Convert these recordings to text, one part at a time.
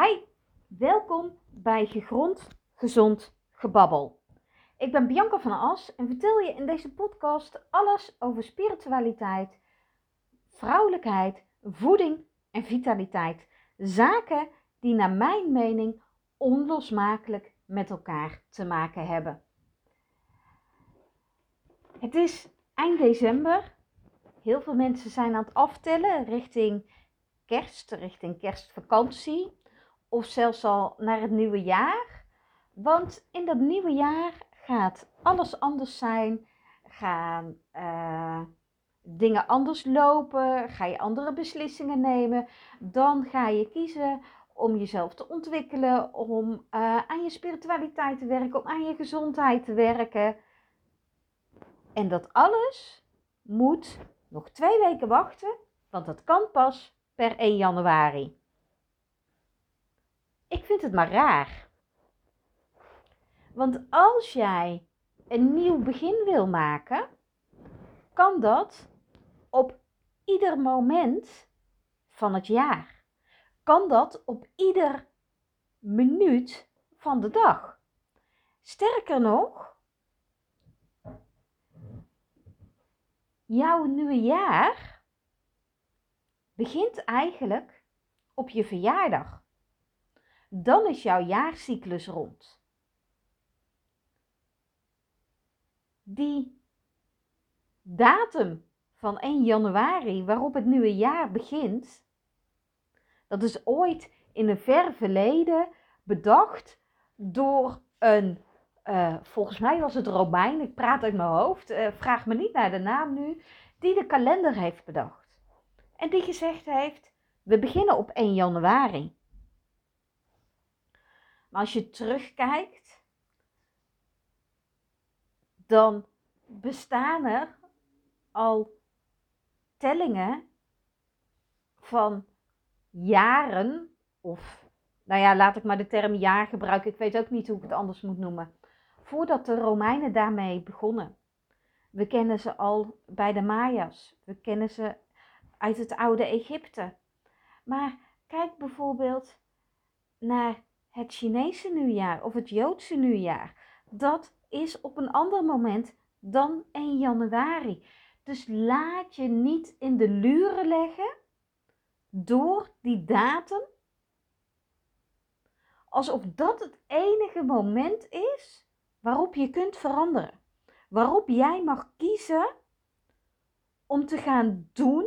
Hi, welkom bij Gegrond Gezond Gebabbel. Ik ben Bianca van As en vertel je in deze podcast alles over spiritualiteit, vrouwelijkheid, voeding en vitaliteit. Zaken die naar mijn mening onlosmakelijk met elkaar te maken hebben. Het is eind december. Heel veel mensen zijn aan het aftellen richting kerst, richting kerstvakantie of zelfs al naar het nieuwe jaar. Want in dat nieuwe jaar gaat alles anders zijn, gaan uh, dingen anders lopen, ga je andere beslissingen nemen. Dan ga je kiezen om jezelf te ontwikkelen, om uh, aan je spiritualiteit te werken, om aan je gezondheid te werken. En dat alles moet nog twee weken wachten, want dat kan pas per 1 januari. Ik vind het maar raar. Want als jij een nieuw begin wil maken, kan dat op ieder moment van het jaar. Kan dat op ieder minuut van de dag. Sterker nog, jouw nieuwe jaar begint eigenlijk op je verjaardag dan is jouw jaarcyclus rond. Die datum van 1 januari waarop het nieuwe jaar begint, dat is ooit in een ver verleden bedacht door een, uh, volgens mij was het Romein, ik praat uit mijn hoofd, uh, vraag me niet naar de naam nu, die de kalender heeft bedacht. En die gezegd heeft, we beginnen op 1 januari. Maar als je terugkijkt, dan bestaan er al tellingen van jaren, of nou ja, laat ik maar de term jaar gebruiken, ik weet ook niet hoe ik het anders moet noemen, voordat de Romeinen daarmee begonnen. We kennen ze al bij de Maya's, we kennen ze uit het oude Egypte. Maar kijk bijvoorbeeld naar het Chinese nieuwjaar of het Joodse nieuwjaar. Dat is op een ander moment dan 1 januari. Dus laat je niet in de luren leggen door die datum. Alsof dat het enige moment is waarop je kunt veranderen. Waarop jij mag kiezen om te gaan doen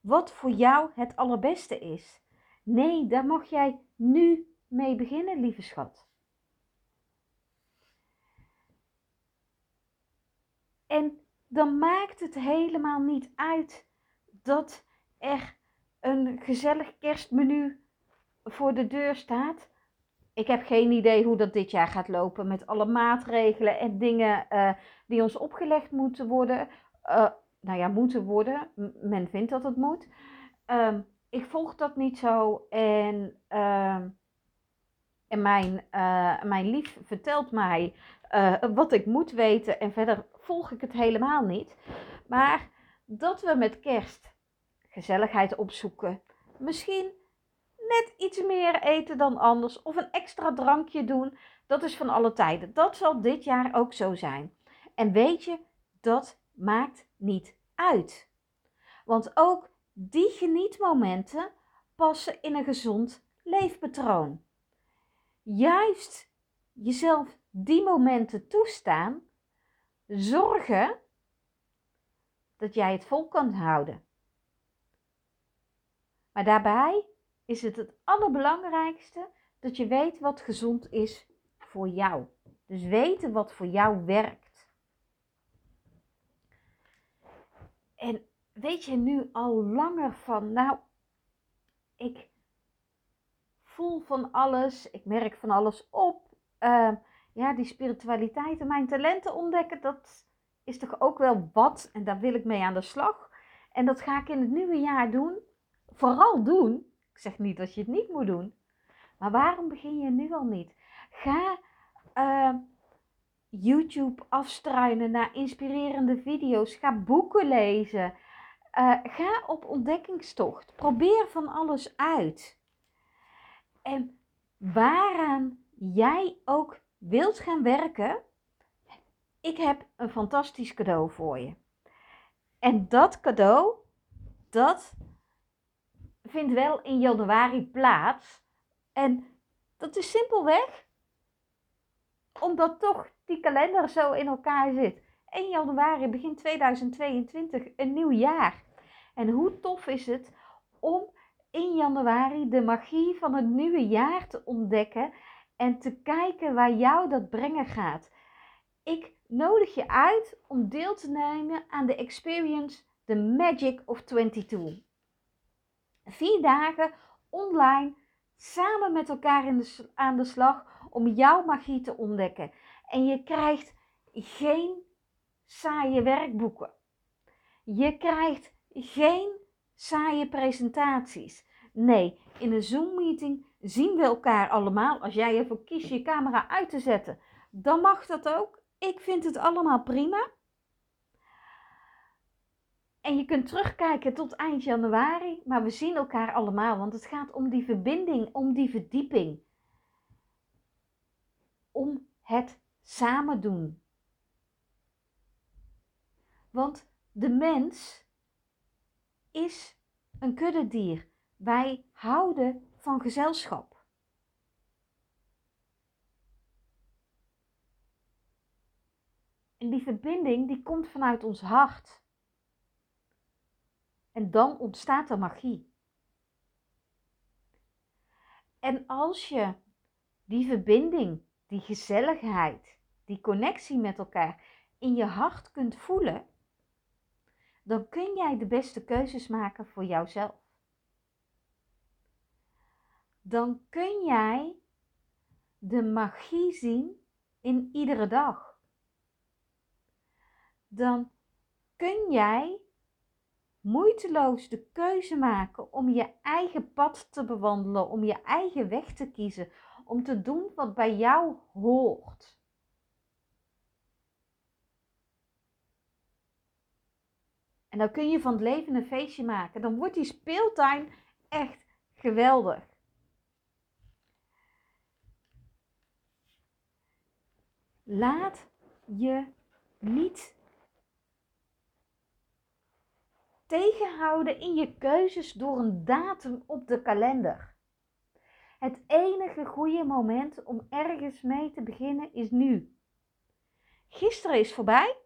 wat voor jou het allerbeste is. Nee, daar mag jij nu mee beginnen, lieve schat. En dan maakt het helemaal niet uit dat er een gezellig kerstmenu voor de deur staat. Ik heb geen idee hoe dat dit jaar gaat lopen met alle maatregelen en dingen uh, die ons opgelegd moeten worden. Uh, nou ja, moeten worden. Men vindt dat het moet. Uh, ik volg dat niet zo en ehm, en mijn, uh, mijn lief vertelt mij uh, wat ik moet weten en verder volg ik het helemaal niet. Maar dat we met kerst gezelligheid opzoeken, misschien net iets meer eten dan anders of een extra drankje doen, dat is van alle tijden. Dat zal dit jaar ook zo zijn. En weet je, dat maakt niet uit. Want ook die genietmomenten passen in een gezond leefpatroon juist jezelf die momenten toestaan, zorgen dat jij het vol kan houden. Maar daarbij is het het allerbelangrijkste dat je weet wat gezond is voor jou. Dus weten wat voor jou werkt. En weet je nu al langer van, nou, ik voel van alles, ik merk van alles op. Uh, ja, die spiritualiteit en mijn talenten ontdekken, dat is toch ook wel wat. En daar wil ik mee aan de slag. En dat ga ik in het nieuwe jaar doen. Vooral doen. Ik zeg niet dat je het niet moet doen. Maar waarom begin je nu al niet? Ga uh, YouTube afstruinen naar inspirerende video's. Ga boeken lezen. Uh, ga op ontdekkingstocht. Probeer van alles uit. En waaraan jij ook wilt gaan werken, ik heb een fantastisch cadeau voor je. En dat cadeau, dat vindt wel in januari plaats. En dat is simpelweg omdat toch die kalender zo in elkaar zit. 1 januari, begin 2022, een nieuw jaar. En hoe tof is het om in januari de magie van het nieuwe jaar te ontdekken en te kijken waar jou dat brengen gaat. Ik nodig je uit om deel te nemen aan de experience The Magic of 22. Vier dagen online samen met elkaar in de, aan de slag om jouw magie te ontdekken. En je krijgt geen saaie werkboeken. Je krijgt geen saaie presentaties. Nee, in een Zoom-meeting zien we elkaar allemaal. Als jij ervoor kiest je camera uit te zetten, dan mag dat ook. Ik vind het allemaal prima. En je kunt terugkijken tot eind januari, maar we zien elkaar allemaal, want het gaat om die verbinding, om die verdieping. Om het samen doen. Want de mens is een kuddedier. Wij houden van gezelschap. En die verbinding die komt vanuit ons hart. En dan ontstaat er magie. En als je die verbinding, die gezelligheid, die connectie met elkaar in je hart kunt voelen, dan kun jij de beste keuzes maken voor jouzelf. Dan kun jij de magie zien in iedere dag. Dan kun jij moeiteloos de keuze maken om je eigen pad te bewandelen, om je eigen weg te kiezen, om te doen wat bij jou hoort. En dan kun je van het leven een feestje maken. Dan wordt die speeltuin echt geweldig. Laat je niet tegenhouden in je keuzes door een datum op de kalender. Het enige goede moment om ergens mee te beginnen is nu. Gisteren is voorbij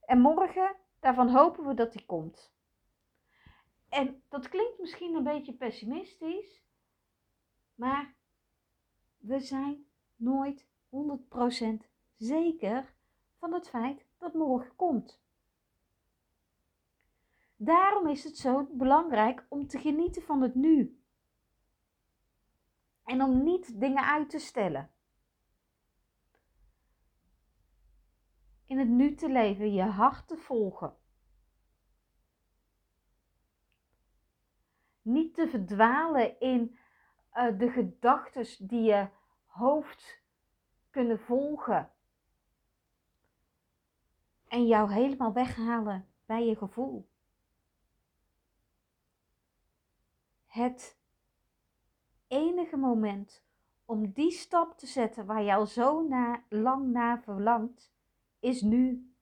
en morgen, daarvan hopen we dat die komt. En dat klinkt misschien een beetje pessimistisch, maar we zijn nooit 100% zeker van het feit dat morgen komt. Daarom is het zo belangrijk om te genieten van het nu. En om niet dingen uit te stellen. In het nu te leven, je hart te volgen. Niet te verdwalen in uh, de gedachten die je hoofd kunnen volgen. En jou helemaal weghalen bij je gevoel. het enige moment om die stap te zetten waar al zo lang naar verlangt, is nu.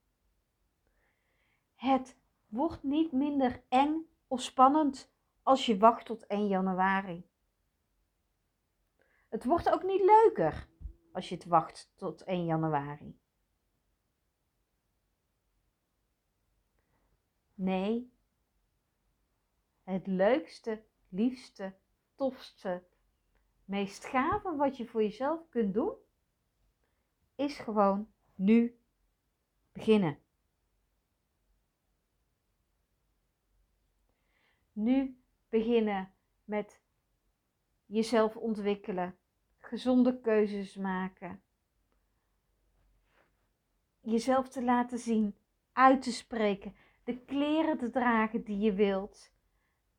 Het wordt niet minder eng of spannend als je wacht tot 1 januari. Het wordt ook niet leuker als je het wacht tot 1 januari. Nee, het leukste liefste, tofste, meest gave wat je voor jezelf kunt doen, is gewoon nu beginnen. Nu beginnen met jezelf ontwikkelen, gezonde keuzes maken, jezelf te laten zien, uit te spreken, de kleren te dragen die je wilt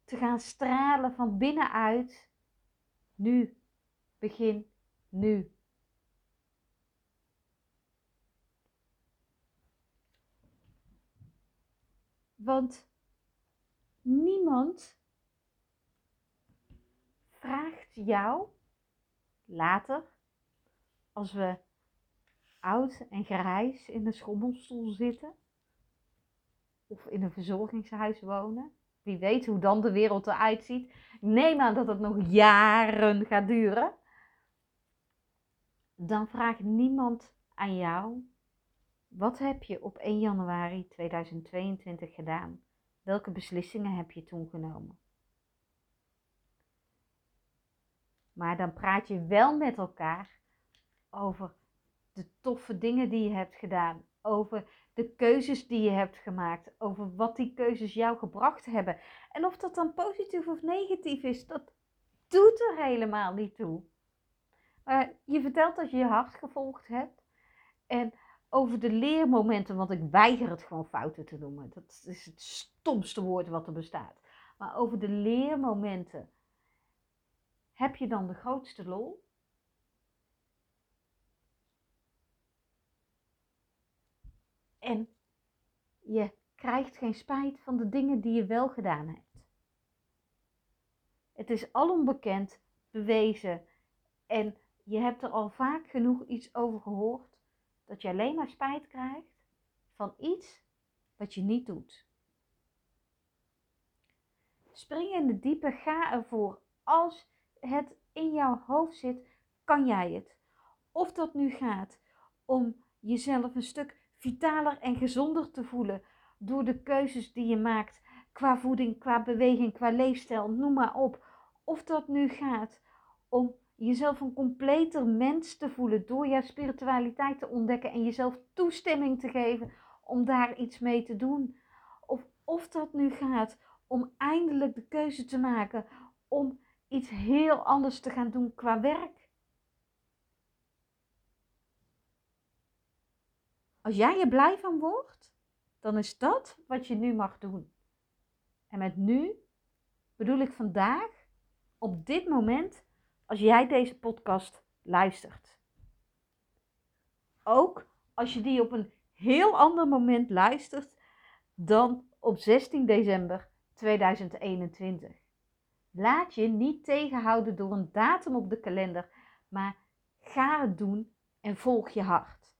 te gaan stralen van binnenuit. Nu, begin nu. Want niemand vraagt jou later, als we oud en grijs in een schommelstoel zitten, of in een verzorgingshuis wonen, wie weet hoe dan de wereld eruit ziet. neem aan dat het nog jaren gaat duren. Dan vraagt niemand aan jou: wat heb je op 1 januari 2022 gedaan? Welke beslissingen heb je toen genomen? Maar dan praat je wel met elkaar over de toffe dingen die je hebt gedaan. Over de keuzes die je hebt gemaakt. Over wat die keuzes jou gebracht hebben. En of dat dan positief of negatief is, dat doet er helemaal niet toe. Je vertelt dat je je hart gevolgd hebt. En over de leermomenten, want ik weiger het gewoon fouten te noemen. Dat is het stomste woord wat er bestaat. Maar over de leermomenten heb je dan de grootste lol? En je krijgt geen spijt van de dingen die je wel gedaan hebt. Het is alom bekend, bewezen en je hebt er al vaak genoeg iets over gehoord dat je alleen maar spijt krijgt van iets wat je niet doet. Spring in de diepe, ga ervoor. Als het in jouw hoofd zit, kan jij het. Of dat nu gaat om jezelf een stuk vitaler en gezonder te voelen door de keuzes die je maakt qua voeding, qua beweging, qua leefstijl, noem maar op. Of dat nu gaat om jezelf een completer mens te voelen door jouw spiritualiteit te ontdekken en jezelf toestemming te geven om daar iets mee te doen. Of, of dat nu gaat om eindelijk de keuze te maken om iets heel anders te gaan doen qua werk. Als jij er blij van wordt, dan is dat wat je nu mag doen. En met nu bedoel ik vandaag, op dit moment, als jij deze podcast luistert. Ook als je die op een heel ander moment luistert dan op 16 december 2021. Laat je niet tegenhouden door een datum op de kalender, maar ga het doen en volg je hart.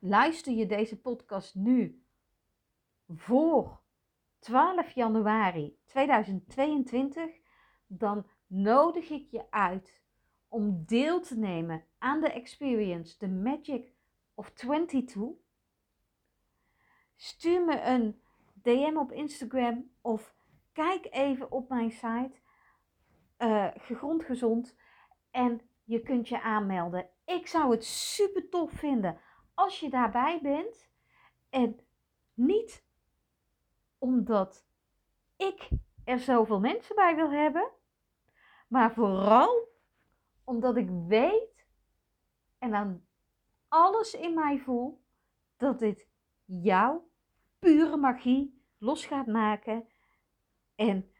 Luister je deze podcast nu voor 12 januari 2022, dan nodig ik je uit om deel te nemen aan de experience The Magic of 22. Stuur me een DM op Instagram of kijk even op mijn site uh, Gegrond Gezond en je kunt je aanmelden. Ik zou het super tof vinden als je daarbij bent. En niet omdat ik er zoveel mensen bij wil hebben, maar vooral omdat ik weet en aan alles in mij voel dat dit jouw pure magie los gaat maken en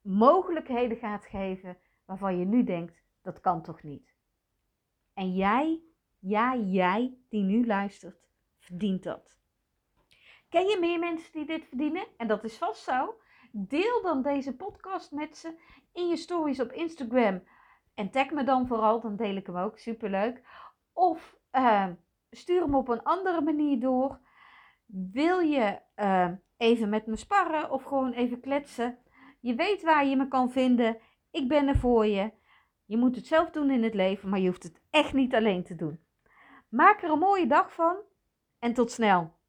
mogelijkheden gaat geven waarvan je nu denkt, dat kan toch niet. En jij, ja jij die nu luistert, verdient dat. Ken je meer mensen die dit verdienen? En dat is vast zo. Deel dan deze podcast met ze in je stories op Instagram. En tag me dan vooral, dan deel ik hem ook. Superleuk. Of uh, stuur hem op een andere manier door. Wil je uh, even met me sparren of gewoon even kletsen. Je weet waar je me kan vinden. Ik ben er voor je. Je moet het zelf doen in het leven, maar je hoeft het echt niet alleen te doen. Maak er een mooie dag van en tot snel.